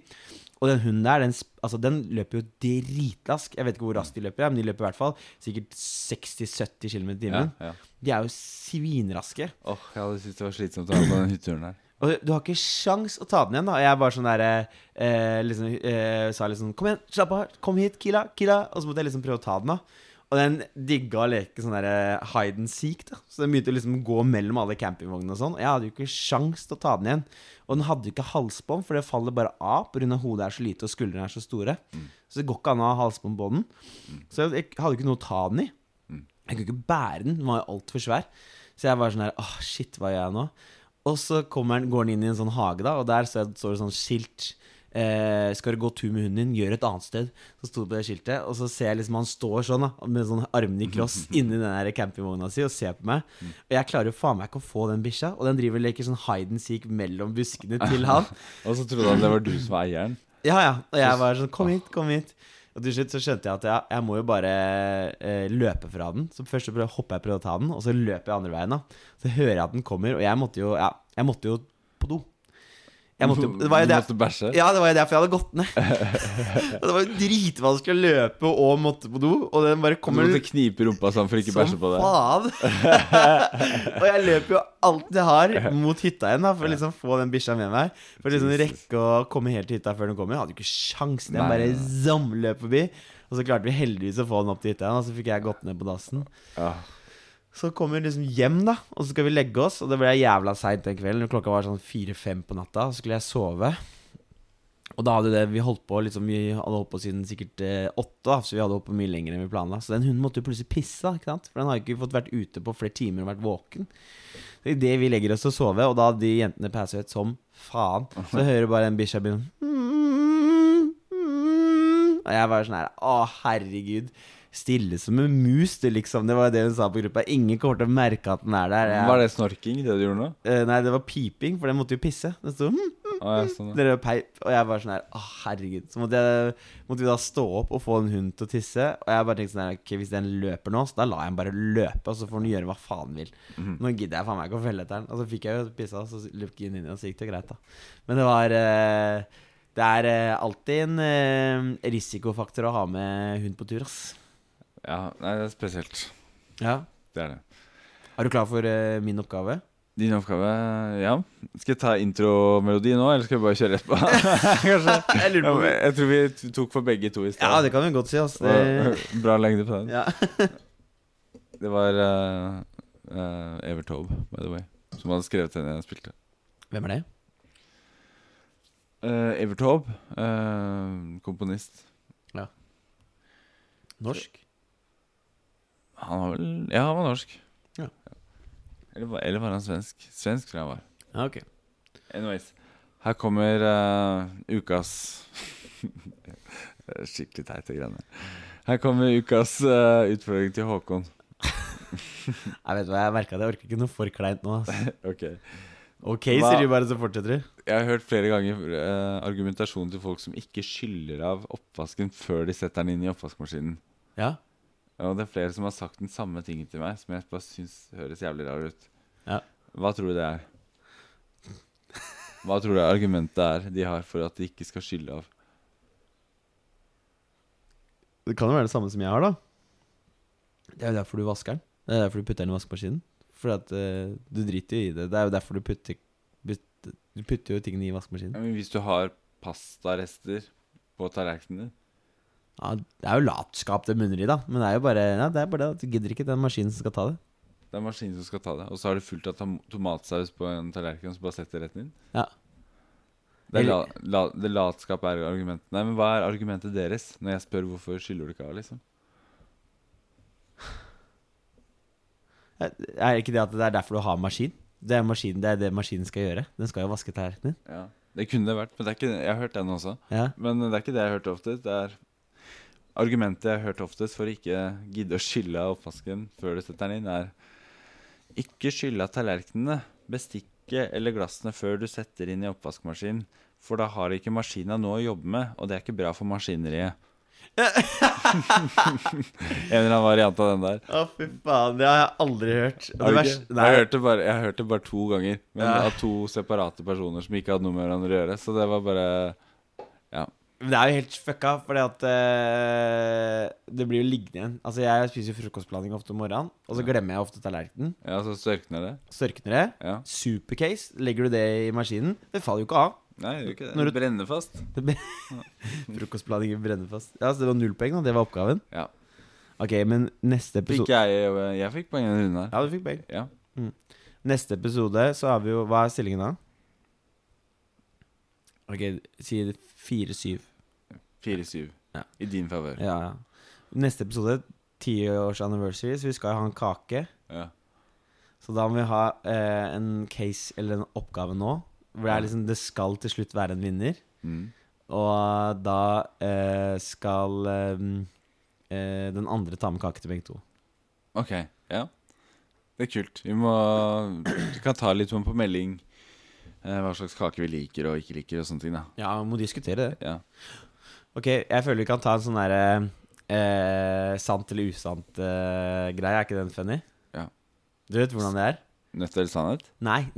Og den hunden der, den, altså, den løper jo dritrask. Jeg vet ikke hvor raskt de løper, men de løper i hvert fall sikkert 60-70 km i timen. ja. De er jo svinraske. Åh, jeg hadde syntes det var slitsomt å ha på den hytteturen der. Og du har ikke sjans å ta den igjen, da. Jeg bare sånn der eh, liksom, eh, sa liksom Kom igjen, slapp av. Kom hit, Kila. Kila. Og så måtte jeg liksom prøve å ta den, da. Og den digga å leke sånn der hide and seek, da. Så den begynte å liksom gå mellom alle campingvognene og sånn. Og jeg hadde jo ikke sjans til å ta den igjen. Og den hadde jo ikke halsbånd, for det faller bare av pga. hodet er så lite og skuldrene er så store. Så det går ikke an å ha halsbånd på den. Så jeg, hadde jo ikke noe å ta den i. Jeg kunne ikke bære den, den var jo altfor svær. Så jeg var sånn her Åh, shit, hva gjør jeg nå? Og så den, går den inn i en sånn hage, da, og der så står det sånn skilt. Eh, skal du gå tur med hunden din, gjør et annet sted. Så sto det på det skiltet, og så ser jeg liksom han står sånn da med sånn armene i kloss inni den der campingvogna si og ser på meg. Og jeg klarer jo faen meg ikke å få den bikkja, og den driver og leker sånn hide and seek mellom buskene til han. Og så trodde han det var du som var eieren. Ja, ja. Og jeg var sånn Kom hit, kom hit. Og til slutt så skjønte jeg at jeg, jeg må jo bare eh, løpe fra den. Så først så hopper jeg prøver å ta den, og så løper jeg andre veien. da Så hører jeg at den kommer, og jeg måtte jo Ja, jeg måtte jo på do. Jeg måtte, det var jo måtte bæsje? ja, det var jo derfor jeg hadde gått ned. det var jo dritvanskelig å løpe og måtte på do. Og den bare Du måtte knipe rumpa sånn for ikke å bæsje på deg. faen. og jeg løper jo alt jeg har mot hytta igjen, da for å liksom få den bikkja med meg. For å liksom rekke å komme helt til hytta før den kommer. Jeg hadde jo ikke sjans. Den bare nei. zam løp forbi. Og så klarte vi heldigvis å få den opp til hytta igjen, og så fikk jeg gått ned på dassen. Ja. Så kommer vi liksom hjem, da, og så skal vi legge oss. Og det ble jævla seint den kvelden. Klokka var sånn fire-fem på natta. Så skulle jeg sove. Og da hadde det, vi holdt på liksom, Vi hadde holdt på siden sikkert eh, åtte, da, så vi hadde holdt på mye lenger enn vi planla. Så den hunden måtte jo plutselig pisse, da, ikke sant? for den har ikke fått vært ute på flere timer og vært våken. Så Idet vi legger oss og sover, og da de jentene passer ut som faen, så hører bare den bikkja begynne Og jeg var sånn her Å, herregud. Stille som en mus, det liksom. Det var det hun sa på gruppa. Ingen kommer til å merke at den er der. Jeg, Var det snorking, det du gjorde nå? Uh, nei, det var piping, for den måtte jo pisse. Det sto mm, Å, ja, sånn, ja. peip, og jeg bare sånn her Å, herregud. Så måtte, jeg, måtte vi da stå opp og få en hund til å tisse. Og jeg bare tenkte sånn her Ok, hvis den løper nå, så da lar jeg den bare løpe, og så får den gjøre hva faen den vil. Mhm. Nå gidder jeg faen meg ikke å følge etter den. Og så fikk jeg jo pissa, så løp jeg inn i den, og så gikk det greit, da. Men det var uh, Det er eh, alltid en risikofaktor å ha med hund på tur, ass. Ja, nei, det er spesielt. Ja. Det er det. Er du klar for eh, min oppgave? Din oppgave, ja. Skal jeg ta intromelodi nå, eller skal vi bare kjøre rett på? Kanskje? Jeg lurer på men jeg tror vi t- tok for begge to i stad. Ja, det kan vi godt si, ass. Det, Bra lengde på den. ja. Det var uh, Evert Taube, by the way, som hadde skrevet den jeg spilte. Hvem er det? Uh, Evert Taube, eh, komponist. Norsk? Han var vel Ja, han var norsk. Ja. Eller, var- eller var han svensk? Svensk, tror jeg han var. Ja, ok. Anyways. Her kommer uh, ukas Skikkelig teite greiene. Her kommer ukas uh, utfordring til Håkon. Jeg vet hva, jeg merka det. Jeg orker ikke noe for kleint nå. Altså. Ok Ok, Hva- sier du bare, så fortsetter du. Jeg har hørt flere ganger uh, argumentasjon til folk som ikke skyller av oppvasken før de setter den inn i oppvaskmaskinen. Ja? Og det er flere som har sagt den samme tingen til meg, som jeg bare syns høres jævlig rar ut. Ja. Hva tror du det er? Hva tror du argumentet er de har for at de ikke skal skylle av? Det kan jo være det samme som jeg har, da. Det er jo derfor du vasker den. Det er derfor du putter den i vaskemaskinen. For at uh, du driter jo i det. Det er jo derfor du putter Du putter jo tingene i vaskemaskinen. Ja, men hvis du har pastarester på tallerkenen din Ja, det er jo latskap det munner i, da. Men det er jo bare ja, Det er bare det at du gidder ikke den maskinen som skal ta det. Det er maskinen som skal ta det. Og så har du fullt av tom tomatsaus på en tallerken, så bare setter rett inn. Ja. Det, la, la, det latskap er argumentet. Nei, men hva er argumentet deres når jeg spør hvorfor skyller du ikke av, liksom? Er ikke det at det er derfor du har maskin? Det er, maskin, det er det maskinen skal gjøre. Den skal jo vaske tallerkenen din. Ja, Det kunne det vært, men det er ikke. Jeg har hørt den også. Ja. Men det er ikke det jeg har hørt ofte Det er argumentet jeg har hørt oftest for å ikke gidde å skylle av oppvasken før du setter den inn, er ikke skylle av tallerkenene, bestikket eller glassene før du setter inn i oppvaskmaskinen. For da har ikke maskina noe å jobbe med, og det er ikke bra for maskineriet. en eller annen variant av den der. Å, fy faen. Det har jeg aldri hørt. Det? Nei. Jeg har hørt det bare, jeg har hørt det bare to ganger, men Ja. av to separate personer som ikke hadde noe med hverandre å gjøre. Så det var bare Men det er jo helt fucka, fordi at eh, det blir jo liggende igjen. Altså, jeg spiser jo frokostblanding ofte om morgenen, og så Ja. glemmer jeg ofte tallerkenen. Ja, så størkner det. Størkner det. Ja. Supercase. Legger du det i maskinen, det faller jo ikke av. Nei, det gjør ikke det. Når Det brenner fast. Det Frokostblandingen brenner fast. Ja, så det var null poeng, da. Det var oppgaven. Ja. Ok, men neste episode Fikk jeg, jeg fikk poeng denne runden her. Ja, du fikk poeng. Ja. Neste episode så har vi jo Hva er stillingen da? Ok, si 4-7. 4-7. Ja. I din favør. Ja, ja. Neste episode, tiårs anniversary, så vi skal jo ha en kake. Ja. Så da må vi ha eh, en case eller en oppgave nå. Hvor det er liksom Det skal til slutt være en vinner. Mm. Og da eh, skal eh, eh, den andre ta med kake til begge to. Ok. Ja. Det er kult. Vi må Du kan ta litt på melding hva slags kake vi liker og ikke liker, og sånne ting. da Ja, vi må diskutere det. Ja. Ok, jeg føler vi kan ta en sånn derre eh, sant eller usant-greie. er ikke den funny? Ja. Du vet hvordan det er? Nødt eller sannhet? Nei.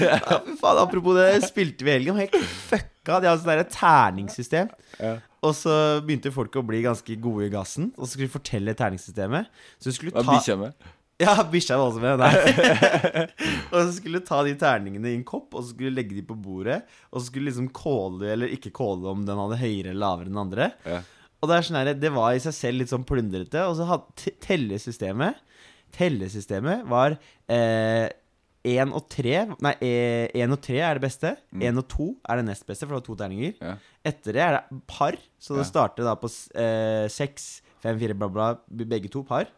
ja, faen, apropos det, spilte vi i helgen. Helt fucka. De hadde sånn terningssystem. Ja. Og så begynte folk å bli ganske gode i gassen. Og så skulle de fortelle terningssystemet. Så skulle du ta med? Ja, bikkja var også med. Nei. og så skulle du ta de terningene i en kopp, og så skulle du legge de på bordet. Og så skulle du liksom kåle, eller ikke kåle, om den hadde høyere eller lavere enn den andre. Ja. Og det er sånn her, det var i seg selv litt sånn plundrete. Og så hadde tellesystemet Tellesystemet var én og tre Nei, én og tre er det beste. Én og to er det nest beste, for det var to terninger. Ja. Etter det er det par, så det Ja. starter da på eh, seks, fem, fire, bla, bla. Begge to par.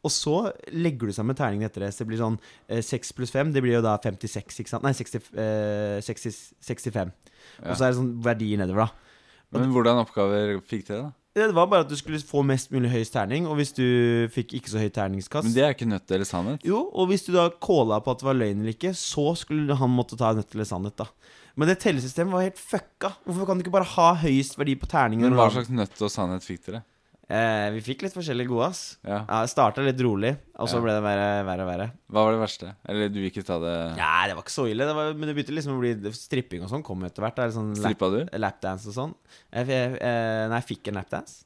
Og så legger du sammen terningene etter det. Så det blir sånn eh, 6 pluss 5, det blir jo da 56, ikke sant? Nei, 60, eh, 60, 65. Ja. Og så er det sånn verdier nedover, da. Men hvordan oppgaver fikk dere, da? Det var bare at du skulle få mest mulig høyest terning, og hvis du fikk ikke så høy terningskast Men det er ikke nødt eller sannhet. Jo, og hvis du da calla på at det var løgn eller ikke, så skulle han måtte ta nødt eller sannhet, da. Men det tellesystemet var helt fucka. Hvorfor kan du ikke bare ha høyest verdi på terningen? Men hva slags nøtt og sannhet fikk dere? Eh, vi fikk litt forskjellige gode, ass. Ja. Ja, starta litt rolig, og så Ja. ble det verre, verre og verre. Hva var det verste? Eller du vil ikke ta det Ja, det var ikke så ille, det var, men det begynte liksom å bli Stripping og sånn kom etter hvert. Er sånn lap, Strippa du? lapdance og sånn. Jeg, jeg, eh, nei, jeg fikk en lapdance.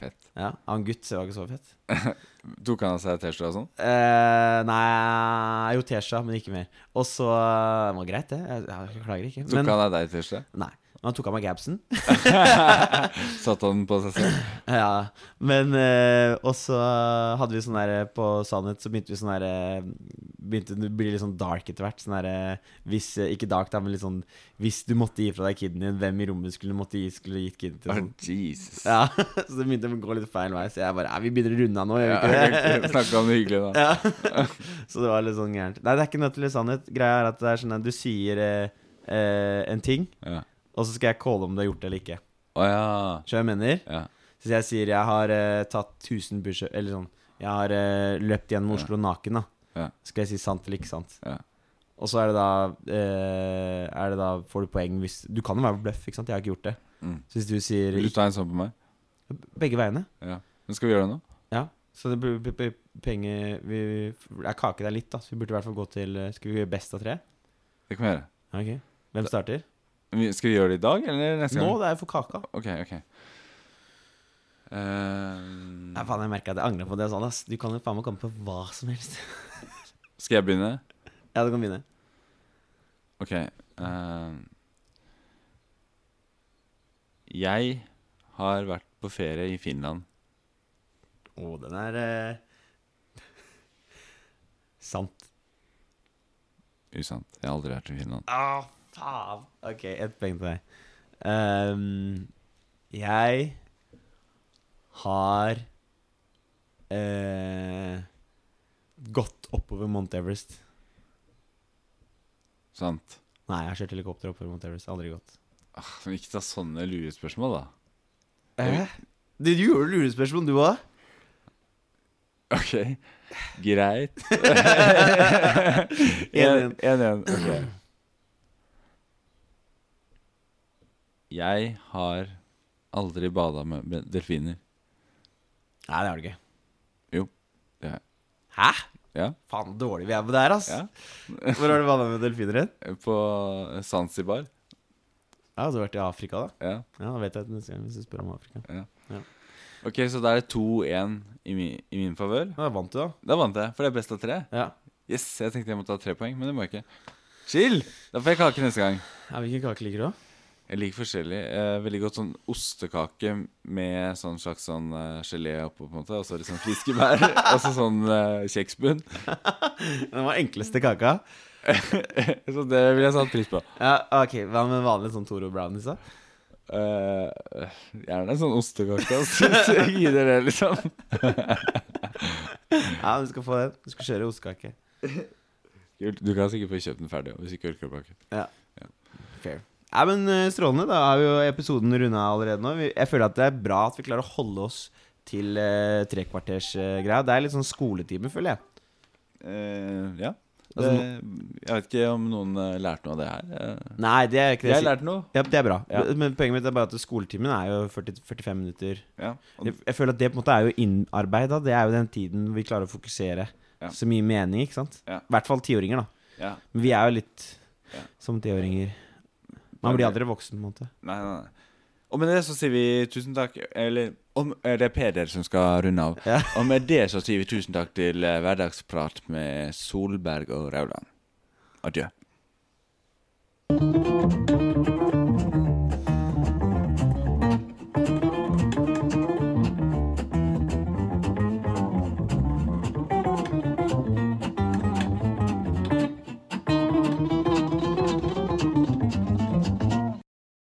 Fett. Ja, Av en gutt, så det var ikke så fett. Tok han av seg T-skjorta og sånn? Eh, nei, jo T-skjorta, men ikke mer. Og så Det var greit, det. Jeg, jeg klager ikke. Tok Men, han av deg T-skjorta? nei. Men han tok av meg gabsen. Satte han på seg selv? Ja, men eh, Og så hadde vi sånn der eh, På Sannhet så begynte vi sånn der eh, Begynte det å bli litt sånn dark etter hvert. Sånn der eh, Hvis Ikke dark, da, men litt sånn Hvis du måtte gi fra deg kiden din, hvem i rommet skulle måtte gi Skulle gitt kiden til? Oh, Sånn. Jesus. Ja, Så det begynte å gå litt feil vei. Så jeg bare vi begynner å runde av nå, gjør Ja, vi ikke det? Snakke om det hyggelige, da. Ja. Så det var litt sånn gærent. Nei, det er ikke nødt til sannhet. Greia er at det er sånn at du sier eh, en ting, Ja. Og så skal jeg calle om du har gjort det eller ikke. Oh, ja. Så jeg mener? ja. Så jeg sier jeg har eh, tatt 1000 pushup Eller sånn Jeg har eh, løpt gjennom. Oslo naken, da. Ja. Skal jeg si sant eller ikke sant? Ja. Og så er det da eh, Er det da Får du poeng hvis Du kan jo være bløff, ikke sant? Jeg har ikke gjort det. Mm. Så hvis du sier Vil du ta en sånn på meg? begge veiene Ja. Men skal vi gjøre det nå? Ja. Så det blir penger vi, Det er kake der litt, da. Så vi burde i hvert fall gå til eh, Skal vi gjøre best av tre? Det kan vi gjøre. Ok. Hvem starter? Skal vi gjøre det i dag, eller neste gang? Nå, det er jo for kaka. Ok, ok. uh, Nei, faen, jeg merker at jeg angrer på det Sånn, ass. Du kan jo faen meg komme på hva som helst. skal jeg begynne? ja, du kan begynne. Ok. Uh, jeg har vært på ferie i Finland. Å, den er uh... Sant. Usant. Jeg har aldri vært i Finland. Å, faen. Ok, ett poeng til deg. Um, jeg har uh, gått oppover Mount Everest. Sant. Nei, jeg har kjørt helikopter oppover Mount Everest. Aldri gått. Ah, men ikke ta sånne lurespørsmål, da. Eh? Du, du gjorde lurespørsmål, du òg? Ok, greit. 1-1. Ok. Jeg har aldri bada med delfiner. Nei, det har du ikke. Jo, det har jeg. Hæ? Ja. Faen, dårlig vi er på det her, ass. Ja. Hvor har du bada med delfiner hen? På Zanzibar. Ja, du har vært i Afrika, da? Ja. Ja, da vet jeg neste gang hvis du spør om Afrika. Ok, så da er det 2-1 i min, i min favør. Da vant du, da? Da vant jeg, for det er best av tre. Ja. Yes, jeg tenkte jeg måtte ha tre poeng, men det må jeg ikke. Chill! Da får jeg kake neste gang. ja hvilken kake liker du, da? Jeg liker forskjellig. Eh, veldig godt sånn ostekake med sånn slags sånn uh, gelé oppå, på en måte. Og så sånn friske bær. og så sånn uh, kjeksbunn. Den var enkleste kaka. så det vil jeg satt pris på. Ja, ok, Hva med vanlig sånn Toro brownies, da? Uh, gjerne en sånn ostekake. Altså. Gi dere det, liksom. Ja, du skal få den. Du skal kjøre ostekake. Kult. Du kan sikkert få kjøpt den ferdig hvis ikke orker Ja. Ja. Fair. Ja, men eh, Strålende. Da vi jo episoden runda allerede nå. Jeg føler at det er bra at vi klarer å holde oss til uh, trekvartersgreia. det er litt sånn skoletime, føler jeg. Eh, ja. Altså, Det, jeg vet ikke om noen eh, lærte noe av det her. Eh, Nei, det er ikke det jeg lærte noe. Ja, Det er bra. Ja. Men poenget mitt er bare at skoletimen er jo 40, 45 minutter. Ja. Og, Jeg, jeg føler at det på en måte er jo innarbeida. Det er jo den tiden vi klarer å fokusere Ja. så mye mening, ikke sant? Ja. I hvert fall tiåringer, da. ja. Men vi er jo litt Ja. som tiåringer. Man blir aldri voksen, på en måte. Nei, nei, nei. Og med det så sier vi tusen takk Eller om, er det Peder som skal runde av. Ja. Og med det så sier vi tusen takk til eh, Hverdagsprat med Solberg og Rauland. Adjø.